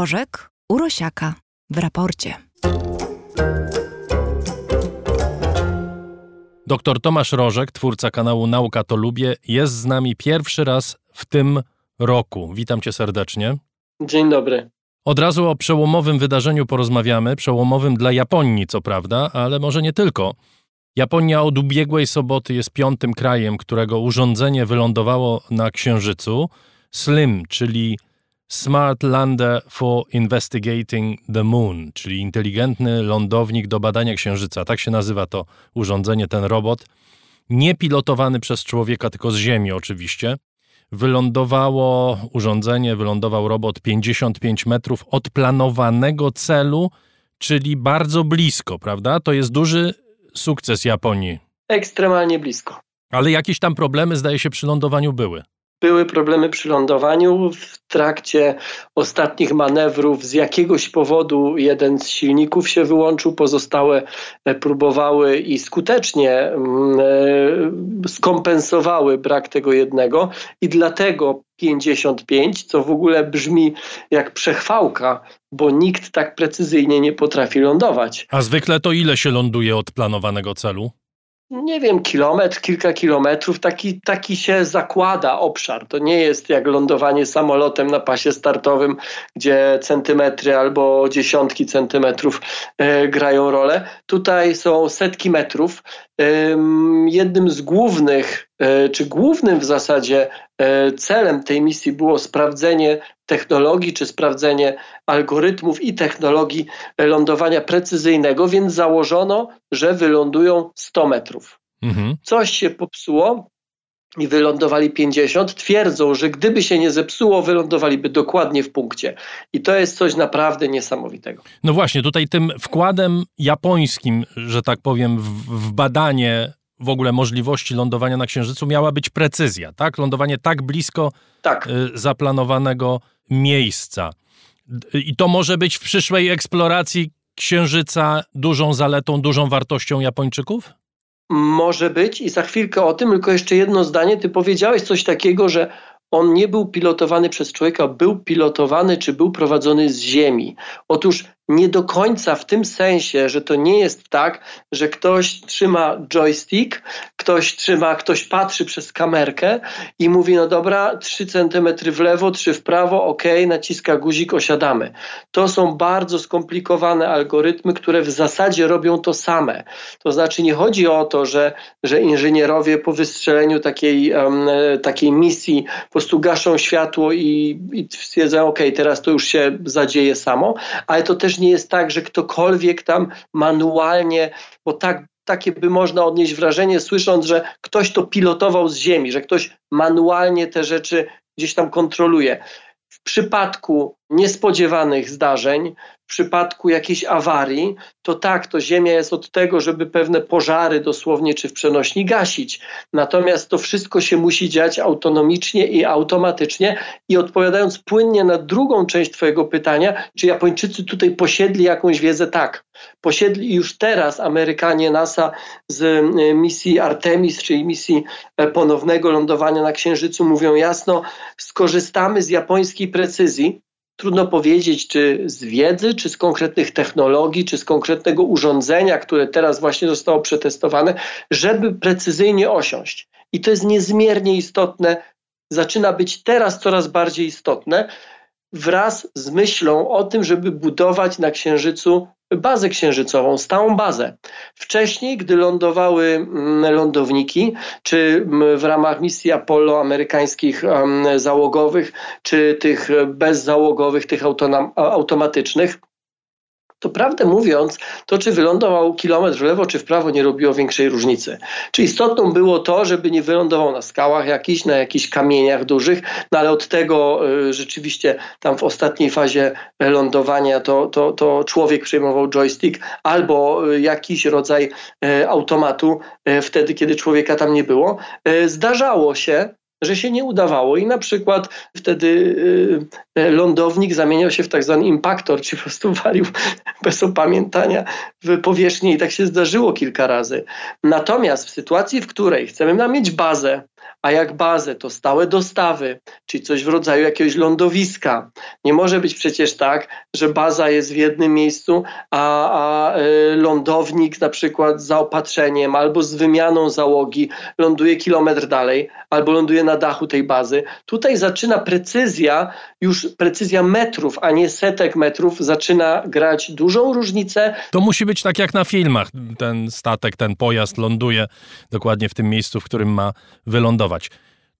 Rożek Urosiaka w raporcie. Doktor Tomasz Rożek, twórca kanału Nauka to Lubię, jest z nami pierwszy raz w tym roku. Witam cię serdecznie. Dzień dobry. Od razu o przełomowym wydarzeniu porozmawiamy, przełomowym dla Japonii, co prawda, ale może nie tylko. Japonia od ubiegłej soboty jest piątym krajem, którego urządzenie wylądowało na Księżycu. SLIM, czyli Smart Lander for Investigating the Moon, czyli inteligentny lądownik do badania Księżyca. Tak się nazywa to urządzenie, ten robot. Nie pilotowany przez człowieka, tylko z Ziemi oczywiście. Wylądowało urządzenie, wylądował robot 55 metrów od planowanego celu, czyli bardzo blisko, prawda? To jest duży sukces Japonii. Ekstremalnie blisko. Ale jakieś tam problemy, zdaje się, przy lądowaniu były były problemy przy lądowaniu. W trakcie ostatnich manewrów z jakiegoś powodu jeden z silników się wyłączył, pozostałe e, próbowały i skutecznie mm, e, skompensowały brak tego jednego i dlatego 55, co w ogóle brzmi jak przechwałka, bo nikt tak precyzyjnie nie potrafi lądować. A zwykle to ile się ląduje od planowanego celu? Nie wiem, kilometr, kilka kilometrów, taki, taki się zakłada obszar. To nie jest jak lądowanie samolotem na pasie startowym, gdzie centymetry albo dziesiątki centymetrów e, grają rolę. Tutaj są setki metrów. Jednym z głównych, e, czy głównym w zasadzie e, celem tej misji było sprawdzenie technologii, czy sprawdzenie algorytmów i technologii lądowania precyzyjnego, więc założono, że wylądują 100 metrów. Mhm. Coś się popsuło, i wylądowali 50, twierdzą, że gdyby się nie zepsuło, wylądowaliby dokładnie w punkcie. I to jest coś naprawdę niesamowitego. No właśnie, tutaj tym wkładem japońskim, że tak powiem, w, w badanie w ogóle możliwości lądowania na Księżycu miała być precyzja, tak? Lądowanie tak blisko tak. Y, zaplanowanego miejsca. I to może być w przyszłej eksploracji Księżyca dużą zaletą, dużą wartością Japończyków? Może być i za chwilkę o tym, tylko jeszcze jedno zdanie. Ty powiedziałeś coś takiego, że on nie był pilotowany przez człowieka, był pilotowany czy był prowadzony z ziemi. Otóż nie do końca w tym sensie, że to nie jest tak, że ktoś trzyma joystick, ktoś trzyma, ktoś patrzy przez kamerkę i mówi, no dobra, 3 centymetry w lewo, 3 w prawo, ok, naciska guzik, osiadamy. To są bardzo skomplikowane algorytmy, które w zasadzie robią to same. To znaczy nie chodzi o to, że, że inżynierowie po wystrzeleniu takiej, um, takiej misji po prostu gaszą światło i, i stwierdzają, ok, teraz to już się zadzieje samo, ale to też nie jest tak, że ktokolwiek tam manualnie, bo tak takie by można odnieść wrażenie, słysząc, że ktoś to pilotował z ziemi, że ktoś manualnie te rzeczy gdzieś tam kontroluje. W przypadku niespodziewanych zdarzeń, w przypadku jakiejś awarii, to tak, to Ziemia jest od tego, żeby pewne pożary dosłownie czy w przenośni gasić. Natomiast to wszystko się musi dziać autonomicznie i automatycznie. I odpowiadając płynnie na drugą część Twojego pytania, czy Japończycy tutaj posiedli jakąś wiedzę? Tak. Posiedli już teraz Amerykanie NASA z e, misji Artemis, czyli misji e, ponownego lądowania na Księżycu, mówią jasno, skorzystamy z japońskiej precyzji Trudno powiedzieć, czy z wiedzy, czy z konkretnych technologii, czy z konkretnego urządzenia, które teraz właśnie zostało przetestowane, żeby precyzyjnie osiąść. I to jest niezmiernie istotne, zaczyna być teraz coraz bardziej istotne, wraz z myślą o tym, żeby budować na Księżycu bazę księżycową, stałą bazę. Wcześniej, gdy lądowały mm, lądowniki, czy mm, w ramach misji Apollo amerykańskich załogowych, czy tych bezzałogowych, tych automatycznych, to prawdę mówiąc, to czy wylądował kilometr w lewo czy w prawo nie robiło większej różnicy. Czy istotną było to, żeby nie wylądował na skałach jakichś, na jakichś kamieniach dużych, no ale od tego y, rzeczywiście tam w ostatniej fazie lądowania to, to, to człowiek przejmował joystick albo y, jakiś rodzaj y, automatu wtedy, kiedy człowieka tam nie było. Zdarzało się, że się nie udawało i na przykład wtedy y, lądownik zamieniał się w tak zwany impaktor, czy po prostu walił bez opamiętania w powierzchnię i tak się zdarzyło kilka razy. Natomiast w sytuacji, w której chcemy mieć bazę, a jak bazę to stałe dostawy, czyli coś w rodzaju jakiegoś lądowiska. Nie może być przecież tak, że baza jest w jednym miejscu, a, a y, lądownik na przykład z zaopatrzeniem albo z wymianą załogi ląduje kilometr dalej, albo ląduje na dachu tej bazy. Tutaj zaczyna precyzja, już precyzja metrów, a nie setek metrów, zaczyna grać dużą różnicę. To musi być tak jak na filmach. Ten statek, ten pojazd ląduje dokładnie w tym miejscu, w którym ma wylądować.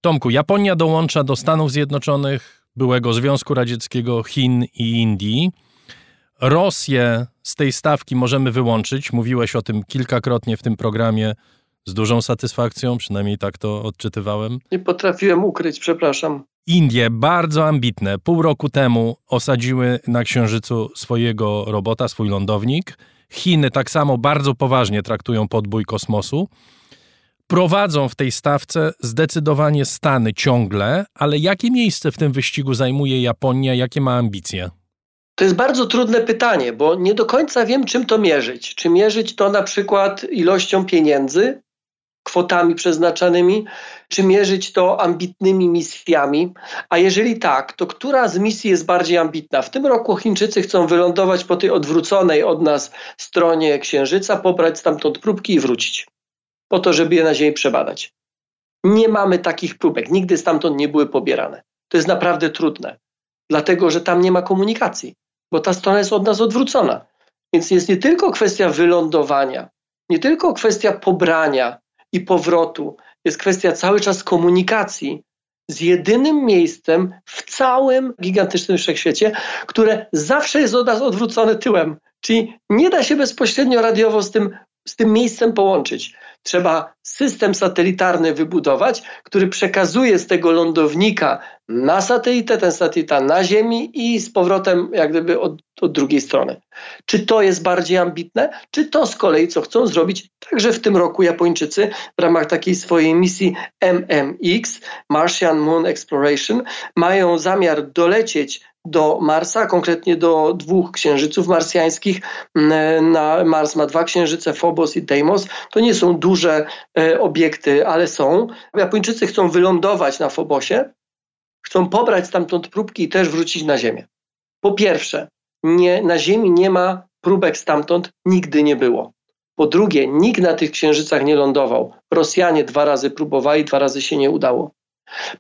Tomku, Japonia dołącza do Stanów Zjednoczonych, byłego Związku Radzieckiego, Chin i Indii. Rosję z tej stawki możemy wyłączyć. Mówiłeś o tym kilkakrotnie w tym programie z dużą satysfakcją, przynajmniej tak to odczytywałem. Nie potrafiłem ukryć, przepraszam. Indie, bardzo ambitne, pół roku temu osadziły na Księżycu swojego robota, swój lądownik. Chiny tak samo bardzo poważnie traktują podbój kosmosu. Prowadzą w tej stawce zdecydowanie Stany ciągle, ale jakie miejsce w tym wyścigu zajmuje Japonia, jakie ma ambicje? To jest bardzo trudne pytanie, bo nie do końca wiem, czym to mierzyć. Czy mierzyć to na przykład ilością pieniędzy, kwotami przeznaczanymi, czy mierzyć to ambitnymi misjami? A jeżeli tak, to która z misji jest bardziej ambitna? W tym roku Chińczycy chcą wylądować po tej odwróconej od nas stronie Księżyca, pobrać stamtąd próbki i wrócić, po to, żeby je na Ziemi przebadać. Nie mamy takich próbek, nigdy stamtąd nie były pobierane. To jest naprawdę trudne, dlatego że tam nie ma komunikacji, bo ta strona jest od nas odwrócona. Więc jest nie tylko kwestia wylądowania, nie tylko kwestia pobrania i powrotu. Jest kwestia cały czas komunikacji z jedynym miejscem w całym gigantycznym wszechświecie, które zawsze jest od nas odwrócone tyłem. Czyli nie da się bezpośrednio radiowo z tym, z tym miejscem połączyć. Trzeba system satelitarny wybudować, który przekazuje z tego lądownika na satelitę, ten satelita na Ziemi i z powrotem jak gdyby od, od drugiej strony. Czy to jest bardziej ambitne, czy to z kolei co chcą zrobić także w tym roku Japończycy w ramach takiej swojej misji MMX, Martian Moon Exploration, mają zamiar dolecieć do Marsa, konkretnie do dwóch księżyców marsjańskich. Mm, na Mars ma dwa księżyce, Phobos i Deimos. To nie są duże e, obiekty, ale są. Japończycy chcą wylądować na Phobosie, chcą pobrać stamtąd próbki i też wrócić na Ziemię. Po pierwsze, nie, na Ziemi nie ma próbek stamtąd, nigdy nie było. Po drugie, nikt na tych księżycach nie lądował. Rosjanie dwa razy próbowali, dwa razy się nie udało.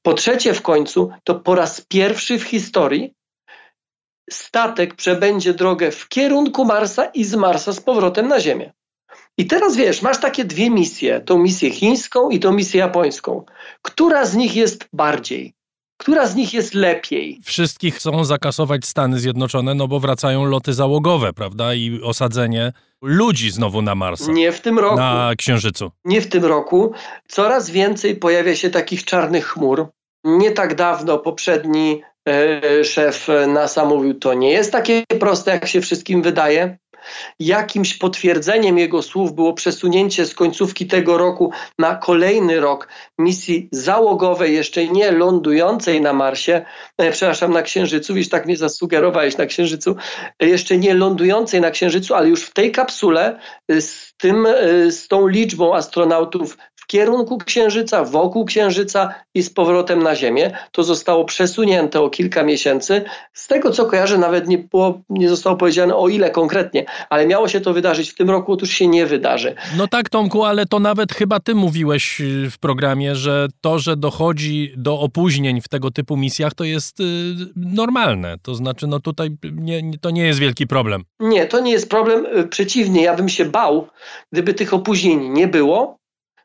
Po trzecie, w końcu, to po raz pierwszy w historii statek przebędzie drogę w kierunku Marsa i z Marsa z powrotem na Ziemię. I teraz wiesz, masz takie dwie misje, tą misję chińską i tą misję japońską. Która z nich jest bardziej? Która z nich jest lepiej? Wszystkich chcą zakasować Stany Zjednoczone, no bo wracają loty załogowe, prawda? I osadzenie ludzi znowu na Marsa. Nie w tym roku. Na Księżycu. Nie w tym roku. Coraz więcej pojawia się takich czarnych chmur. Nie tak dawno poprzedni E, szef NASA mówił, to nie jest takie proste, jak się wszystkim wydaje. Jakimś potwierdzeniem jego słów było przesunięcie z końcówki tego roku na kolejny rok misji załogowej, jeszcze nie lądującej na Marsie, e, przepraszam, na Księżycu, wiesz, tak mnie zasugerowałeś na Księżycu, e, jeszcze nie lądującej na Księżycu, ale już w tej kapsule z, tym, z tą liczbą astronautów kierunku Księżyca, wokół Księżyca i z powrotem na Ziemię. To zostało przesunięte o kilka miesięcy. Z tego co kojarzę, nawet nie, było, nie zostało powiedziane o ile konkretnie, ale miało się to wydarzyć w tym roku, otóż się nie wydarzy. No tak, Tomku, ale to nawet chyba ty mówiłeś y, w programie, że to, że dochodzi do opóźnień w tego typu misjach, to jest y, normalne. To znaczy, no tutaj nie, to nie jest wielki problem. Nie, to nie jest problem. Y, przeciwnie, ja bym się bał, gdyby tych opóźnień nie było,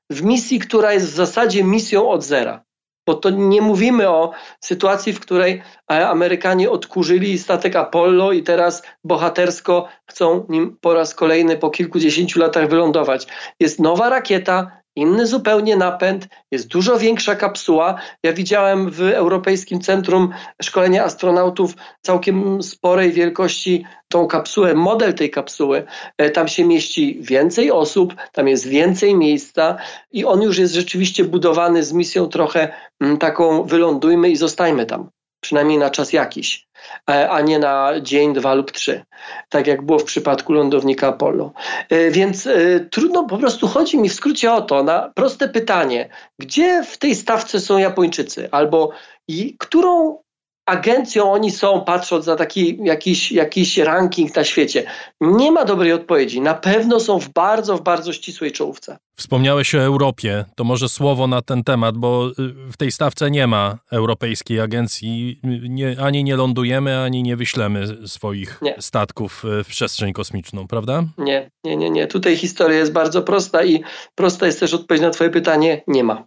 w misji, która jest w zasadzie misją od zera. Bo to nie mówimy o sytuacji, w której Amerykanie odkurzyli statek Apollo i teraz bohatersko chcą nim po raz kolejny po kilkudziesięciu latach wylądować. Jest nowa rakieta, inny zupełnie napęd, jest dużo większa kapsuła. Ja widziałem w Europejskim Centrum Szkolenia Astronautów całkiem sporej wielkości tą kapsułę, model tej kapsuły. E, tam się mieści więcej osób, tam jest więcej miejsca i on już jest rzeczywiście budowany z misją trochę mm, taką wylądujmy i zostajmy tam przynajmniej na czas jakiś, e, a nie na dzień, dwa lub trzy, tak jak było w przypadku lądownika Apollo. E, więc trudno, po prostu chodzi mi w skrócie o to, na proste pytanie, gdzie w tej stawce są Japończycy, albo i którą agencją oni są, patrząc na taki jakiś, jakiś ranking na świecie? Nie ma dobrej odpowiedzi. Na pewno są w bardzo, w bardzo ścisłej czołówce. Wspomniałeś o Europie. To może słowo na ten temat, bo y, w tej stawce nie ma europejskiej agencji. Nie, ani nie lądujemy, ani nie wyślemy swoich nie. statków y, w przestrzeń kosmiczną, prawda? Nie, nie, nie, nie. Tutaj historia jest bardzo prosta i prosta jest też odpowiedź na Twoje pytanie: nie ma.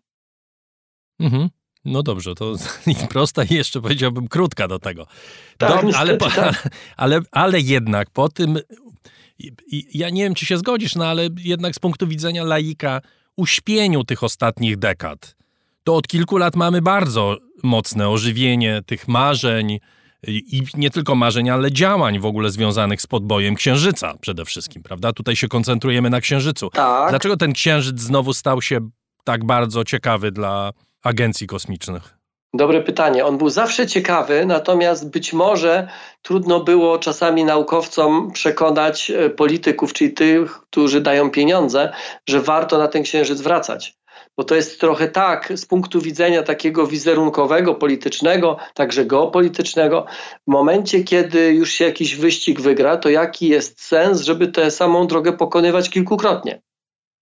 Mhm. No dobrze, to prosta i jeszcze powiedziałbym krótka do tego. Tak, do, ale, tak. ale, ale, ale jednak po tym, ja nie wiem, czy się zgodzisz, no ale jednak z punktu widzenia laika, uśpieniu tych ostatnich dekad, to od kilku lat mamy bardzo mocne ożywienie tych marzeń i nie tylko marzeń, ale działań w ogóle związanych z podbojem Księżyca przede wszystkim, prawda? Tutaj się koncentrujemy na Księżycu. Tak. Dlaczego ten Księżyc znowu stał się tak bardzo ciekawy dla agencji kosmicznych? Dobre pytanie. On był zawsze ciekawy, natomiast być może trudno było czasami naukowcom przekonać e, polityków, czyli tych, którzy dają pieniądze, że warto na ten księżyc wracać. Bo to jest trochę tak, z punktu widzenia takiego wizerunkowego, politycznego, także geopolitycznego, w momencie, kiedy już się jakiś wyścig wygra, to jaki jest sens, żeby tę samą drogę pokonywać kilkukrotnie?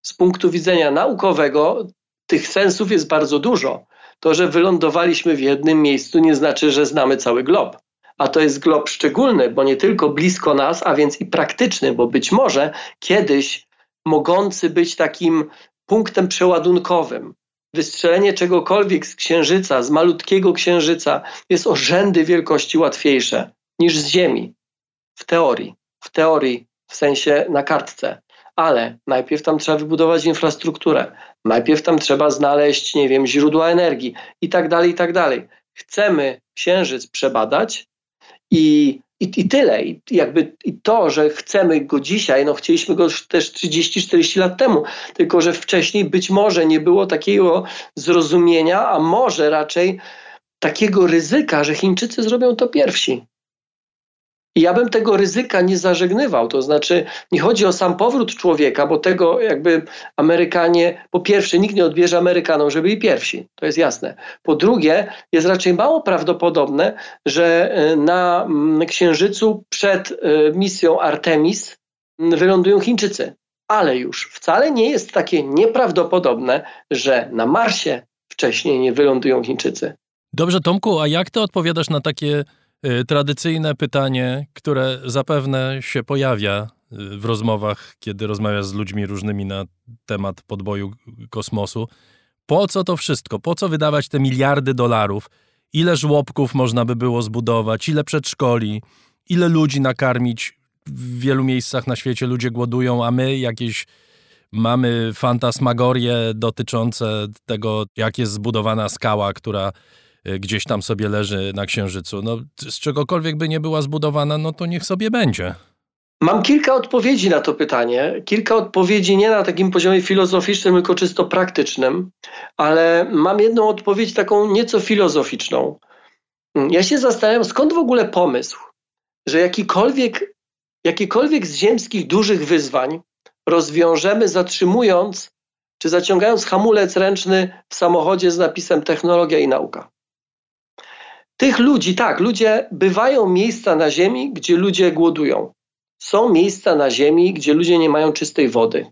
Z punktu widzenia naukowego, tych sensów jest bardzo dużo. To, że wylądowaliśmy w jednym miejscu, nie znaczy, że znamy cały glob. A to jest glob szczególny, bo nie tylko blisko nas, a więc i praktyczny, bo być może kiedyś mogący być takim punktem przeładunkowym. Wystrzelenie czegokolwiek z księżyca, z malutkiego księżyca, jest o rzędy wielkości łatwiejsze niż z Ziemi. W teorii. W teorii, w sensie na kartce ale najpierw tam trzeba wybudować infrastrukturę, najpierw tam trzeba znaleźć, nie wiem, źródła energii i tak dalej, i tak dalej. Chcemy Księżyc przebadać i, i, i tyle. I jakby i to, że chcemy go dzisiaj, no chcieliśmy go też 30-40 lat temu, tylko że wcześniej być może nie było takiego zrozumienia, a może raczej takiego ryzyka, że Chińczycy zrobią to pierwsi. I ja bym tego ryzyka nie zażegnywał. To znaczy, nie chodzi o sam powrót człowieka, bo tego jakby Amerykanie, po pierwsze, nikt nie odbierze Amerykanom, żeby byli pierwsi. To jest jasne. Po drugie, jest raczej mało prawdopodobne, że e, na mm, Księżycu przed e, misją Artemis wylądują Chińczycy. Ale już wcale nie jest takie nieprawdopodobne, że na Marsie wcześniej nie wylądują Chińczycy. Dobrze, Tomku, a jak ty odpowiadasz na takie tradycyjne pytanie, które zapewne się pojawia y, w rozmowach, kiedy rozmawiasz z ludźmi różnymi na temat podboju kosmosu. Po co to wszystko? Po co wydawać te miliardy dolarów? Ile żłobków można by było zbudować? Ile przedszkoli? Ile ludzi nakarmić? W wielu miejscach na świecie ludzie głodują, a my jakieś mamy fantasmagorie dotyczące tego, jak jest zbudowana skała, która Y, gdzieś tam sobie leży na Księżycu. No, z czegokolwiek by nie była zbudowana, no to niech sobie będzie. Mam kilka odpowiedzi na to pytanie. Kilka odpowiedzi nie na takim poziomie filozoficznym, tylko czysto praktycznym, ale mam jedną odpowiedź taką nieco filozoficzną. Ja się zastanawiam, skąd w ogóle pomysł, że jakikolwiek, jakikolwiek z ziemskich dużych wyzwań rozwiążemy zatrzymując czy zaciągając hamulec ręczny w samochodzie z napisem technologia i nauka. Tych ludzi, tak, ludzie bywają miejsca na Ziemi, gdzie ludzie głodują. Są miejsca na Ziemi, gdzie ludzie nie mają czystej wody.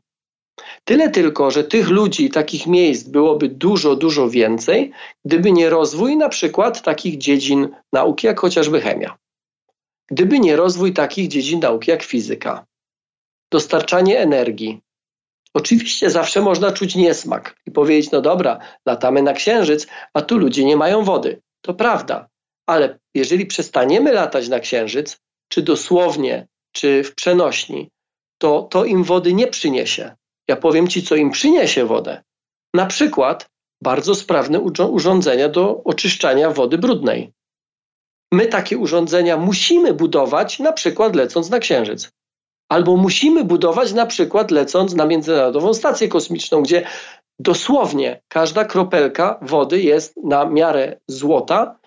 Tyle tylko, że tych ludzi, takich miejsc byłoby dużo, dużo więcej, gdyby nie rozwój na przykład takich dziedzin nauki, jak chociażby chemia. Gdyby nie rozwój takich dziedzin nauki jak fizyka, dostarczanie energii. Oczywiście zawsze można czuć niesmak i powiedzieć: No dobra, latamy na księżyc, a tu ludzie nie mają wody. To prawda, ale jeżeli przestaniemy latać na Księżyc, czy dosłownie, czy w przenośni, to to im wody nie przyniesie. Ja powiem Ci, co im przyniesie wodę. Na przykład bardzo sprawne urządzenia do oczyszczania wody brudnej. My takie urządzenia musimy budować, na przykład lecąc na Księżyc. Albo musimy budować, na przykład lecąc na Międzynarodową Stację Kosmiczną, gdzie dosłownie każda kropelka wody jest na miarę złota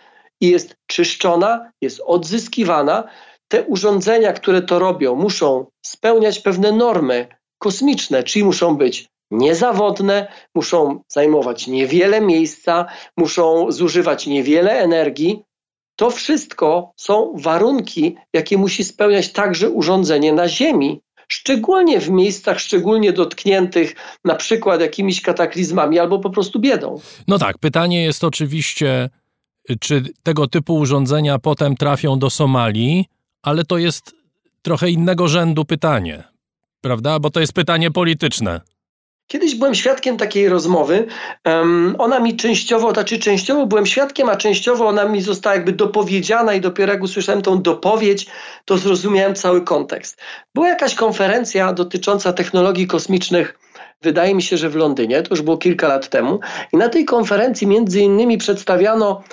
i jest czyszczona, jest odzyskiwana. Te urządzenia, które to robią, muszą spełniać pewne normy kosmiczne, czyli muszą być niezawodne, muszą zajmować niewiele miejsca, muszą zużywać niewiele energii. To wszystko są warunki, jakie musi spełniać także urządzenie na Ziemi, szczególnie w miejscach szczególnie dotkniętych na przykład jakimiś kataklizmami albo po prostu biedą. No tak, pytanie jest oczywiście, czy tego typu urządzenia potem trafią do Somalii, ale to jest trochę innego rzędu pytanie, prawda? Bo to jest pytanie polityczne. Kiedyś byłem świadkiem takiej rozmowy. Um, ona mi częściowo, znaczy częściowo byłem świadkiem, a częściowo ona mi została jakby dopowiedziana i dopiero jak usłyszałem tą dopowiedź, to zrozumiałem cały kontekst. Była jakaś konferencja dotycząca technologii kosmicznych wydaje mi się, że w Londynie, to już było kilka lat temu. I na tej konferencji między innymi przedstawiano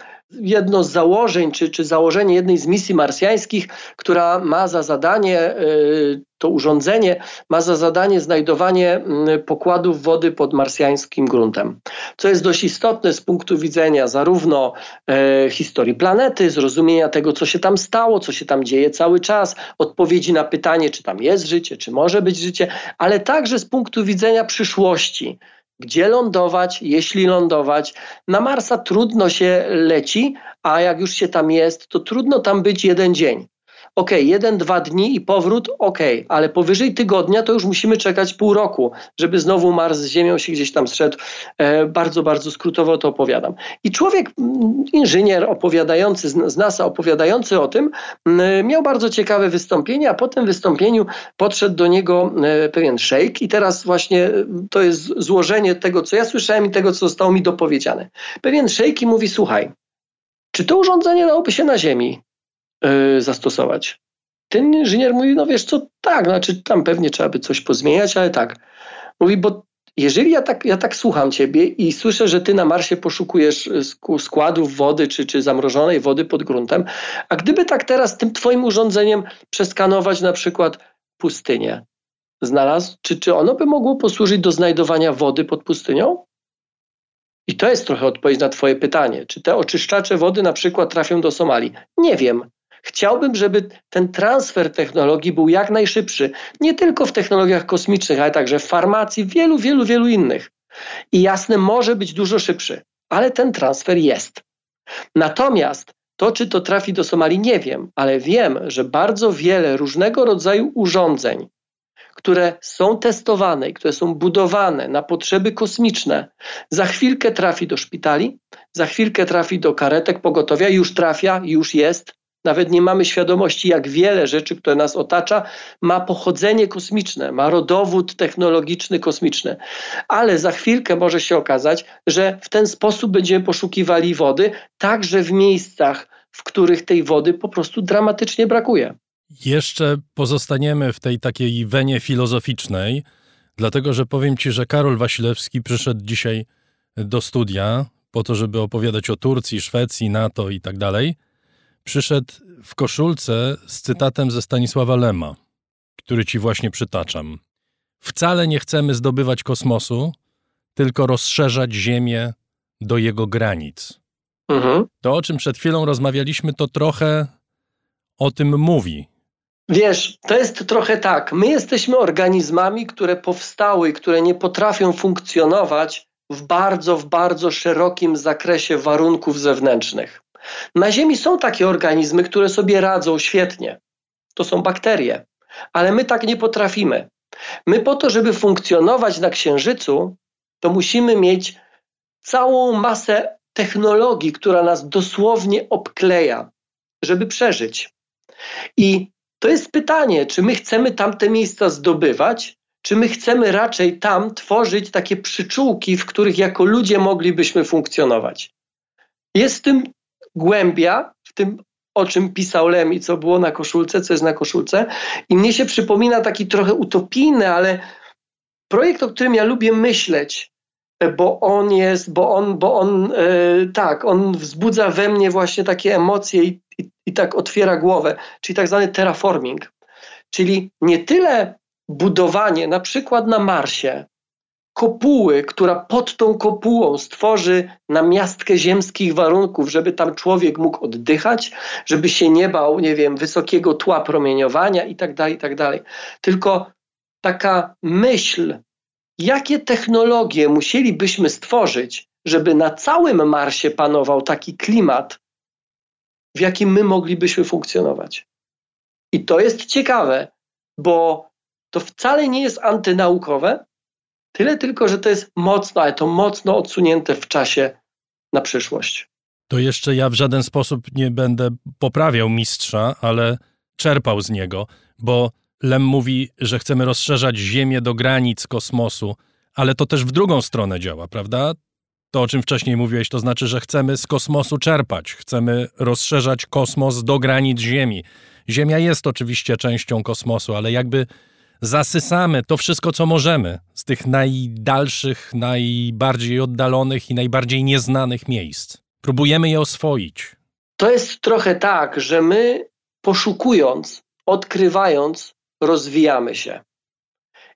jedno z założeń, czy, czy założenie jednej z misji marsjańskich, która ma za zadanie, y, to urządzenie ma za zadanie znajdowanie mm, pokładów wody pod marsjańskim gruntem. Co jest dość istotne z punktu widzenia zarówno e, historii planety, zrozumienia tego, co się tam stało, co się tam dzieje cały czas, odpowiedzi na pytanie, czy tam jest życie, czy może być życie, ale także z punktu widzenia przyszłości gdzie lądować, jeśli lądować. Na Marsa trudno się leci, a jak już się tam jest, to trudno tam być jeden dzień ok, jeden, dwa dni i powrót, ok, ale powyżej tygodnia to już musimy czekać pół roku, żeby znowu Mars z Ziemią się gdzieś tam zszedł. E, bardzo, bardzo skrótowo to opowiadam. I człowiek, inżynier opowiadający z NASA, opowiadający o tym, miał bardzo ciekawe wystąpienie, a po tym wystąpieniu podszedł do niego e, pewien szejk i teraz właśnie e, to jest złożenie tego, co ja słyszałem i tego, co zostało mi dopowiedziane. Pewien szejk i mówi, słuchaj, czy to urządzenie dałoby się na Ziemi? Y, zastosować. Ten inżynier mówi, no wiesz co, tak, znaczy tam pewnie trzeba by coś pozmieniać, ale tak. Mówi, bo jeżeli ja tak, ja tak słucham ciebie i słyszę, że ty na Marsie poszukujesz składów wody czy, czy zamrożonej wody pod gruntem, a gdyby tak teraz tym twoim urządzeniem przeskanować na przykład pustynię, znalazł, czy, czy ono by mogło posłużyć do znajdowania wody pod pustynią? I to jest trochę odpowiedź na Twoje pytanie. Czy te oczyszczacze wody na przykład trafią do Somalii? Nie wiem, Chciałbym, żeby ten transfer technologii był jak najszybszy, nie tylko w technologiach kosmicznych, ale także w farmacji, wielu, wielu, wielu innych. I jasne, może być dużo szybszy, ale ten transfer jest. Natomiast to, czy to trafi do Somalii, nie wiem, ale wiem, że bardzo wiele różnego rodzaju urządzeń, które są testowane i które są budowane na potrzeby kosmiczne, za chwilkę trafi do szpitali, za chwilkę trafi do karetek pogotowia, już trafia, już jest, nawet nie mamy świadomości, jak wiele rzeczy, które nas otacza, ma pochodzenie kosmiczne, ma rodowód technologiczny kosmiczny. Ale za chwilkę może się okazać, że w ten sposób będziemy poszukiwali wody, także w miejscach, w których tej wody po prostu dramatycznie brakuje. Jeszcze pozostaniemy w tej takiej wenie filozoficznej, dlatego że powiem Ci, że Karol Wasilewski przyszedł dzisiaj do studia po to, żeby opowiadać o Turcji, Szwecji, NATO i tak dalej przyszedł w koszulce z cytatem ze Stanisława Lema, który ci właśnie przytaczam. Wcale nie chcemy zdobywać kosmosu, tylko rozszerzać Ziemię do jego granic. Mhm. To, o czym przed chwilą rozmawialiśmy, to trochę o tym mówi. Wiesz, to jest trochę tak. My jesteśmy organizmami, które powstały, które nie potrafią funkcjonować w bardzo, w bardzo szerokim zakresie warunków zewnętrznych. Na Ziemi są takie organizmy, które sobie radzą świetnie. To są bakterie, ale my tak nie potrafimy. My po to, żeby funkcjonować na Księżycu, to musimy mieć całą masę technologii, która nas dosłownie obkleja, żeby przeżyć. I to jest pytanie, czy my chcemy tamte miejsca zdobywać, czy my chcemy raczej tam tworzyć takie przyczółki, w których jako ludzie moglibyśmy funkcjonować. Jest w tym głębia w tym, o czym pisał Lem i co było na koszulce, co jest na koszulce. I mnie się przypomina taki trochę utopijny, ale projekt, o którym ja lubię myśleć, bo on jest, bo on, bo on e, tak, on wzbudza we mnie właśnie takie emocje i, i, i tak otwiera głowę, czyli tak zwany terraforming. Czyli nie tyle budowanie, na przykład na Marsie, kopuły, która pod tą kopułą stworzy namiastkę ziemskich warunków, żeby tam człowiek mógł oddychać, żeby się nie bał, nie wiem, wysokiego tła promieniowania i tak dalej, i tak. Tylko taka myśl, jakie technologie musielibyśmy stworzyć, żeby na całym Marsie panował taki klimat, w jakim my moglibyśmy funkcjonować. I to jest ciekawe, bo to wcale nie jest antynaukowe, tyle tylko, że to jest mocno, ale to mocno odsunięte w czasie na przyszłość. To jeszcze ja w żaden sposób nie będę poprawiał mistrza, ale czerpał z niego, bo Lem mówi, że chcemy rozszerzać Ziemię do granic kosmosu, ale to też w drugą stronę działa, prawda? To, o czym wcześniej mówiłeś, to znaczy, że chcemy z kosmosu czerpać, chcemy rozszerzać kosmos do granic Ziemi. Ziemia jest oczywiście częścią kosmosu, ale jakby zasysamy to wszystko, co możemy z tych najdalszych, najbardziej oddalonych i najbardziej nieznanych miejsc. Próbujemy je oswoić. To jest trochę tak, że my poszukując, odkrywając, rozwijamy się.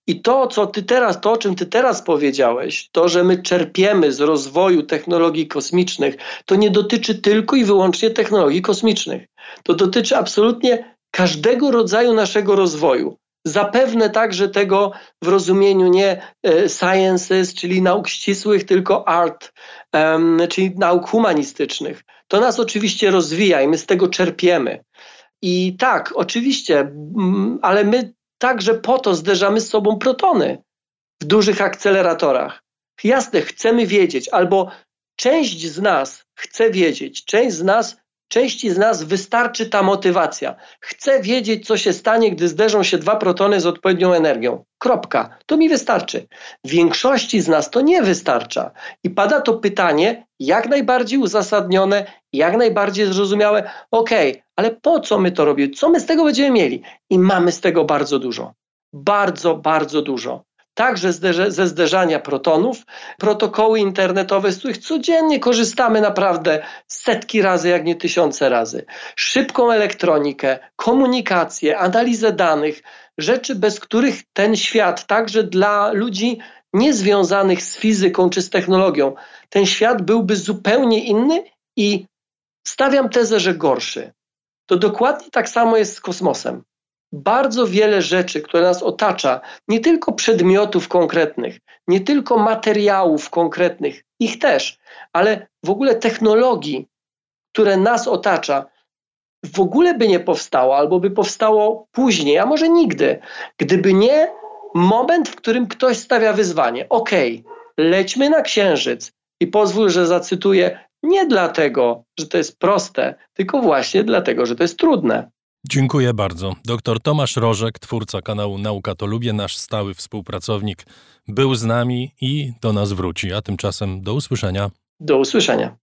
I to, co ty teraz, to o czym ty teraz powiedziałeś, to, że my czerpiemy z rozwoju technologii kosmicznych, to nie dotyczy tylko i wyłącznie technologii kosmicznych. To dotyczy absolutnie każdego rodzaju naszego rozwoju. Zapewne także tego w rozumieniu nie e, sciences, czyli nauk ścisłych, tylko art, czyli nauk humanistycznych. To nas oczywiście rozwija i my z tego czerpiemy. I tak, oczywiście, ale my także po to zderzamy z sobą protony w dużych akceleratorach. Jasne, chcemy wiedzieć, albo część z nas chce wiedzieć, część z nas Części z nas wystarczy ta motywacja. Chcę wiedzieć, co się stanie, gdy zderzą się dwa protony z odpowiednią energią. Kropka. To mi wystarczy. Większości z nas to nie wystarcza. I pada to pytanie, jak najbardziej uzasadnione, jak najbardziej zrozumiałe. Okej, okay, ale po co my to robimy? Co my z tego będziemy mieli? I mamy z tego bardzo dużo. Bardzo, bardzo dużo także ze zderzania protonów, protokoły internetowe, z których codziennie korzystamy naprawdę setki razy, jak nie tysiące razy. Szybką elektronikę, komunikację, analizę danych, rzeczy, bez których ten świat, także dla ludzi niezwiązanych z fizyką czy z technologią, ten świat byłby zupełnie inny i stawiam tezę, że gorszy. To dokładnie tak samo jest z kosmosem bardzo wiele rzeczy, które nas otacza, nie tylko przedmiotów konkretnych, nie tylko materiałów konkretnych, ich też, ale w ogóle technologii, które nas otacza, w ogóle by nie powstało, albo by powstało później, a może nigdy, gdyby nie moment, w którym ktoś stawia wyzwanie. Okej, okay, lećmy na księżyc i pozwól, że zacytuję, nie dlatego, że to jest proste, tylko właśnie dlatego, że to jest trudne. Dziękuję bardzo. Dr Tomasz Rożek, twórca kanału Nauka to Lubię, nasz stały współpracownik, był z nami i do nas wróci. A tymczasem do usłyszenia. Do usłyszenia.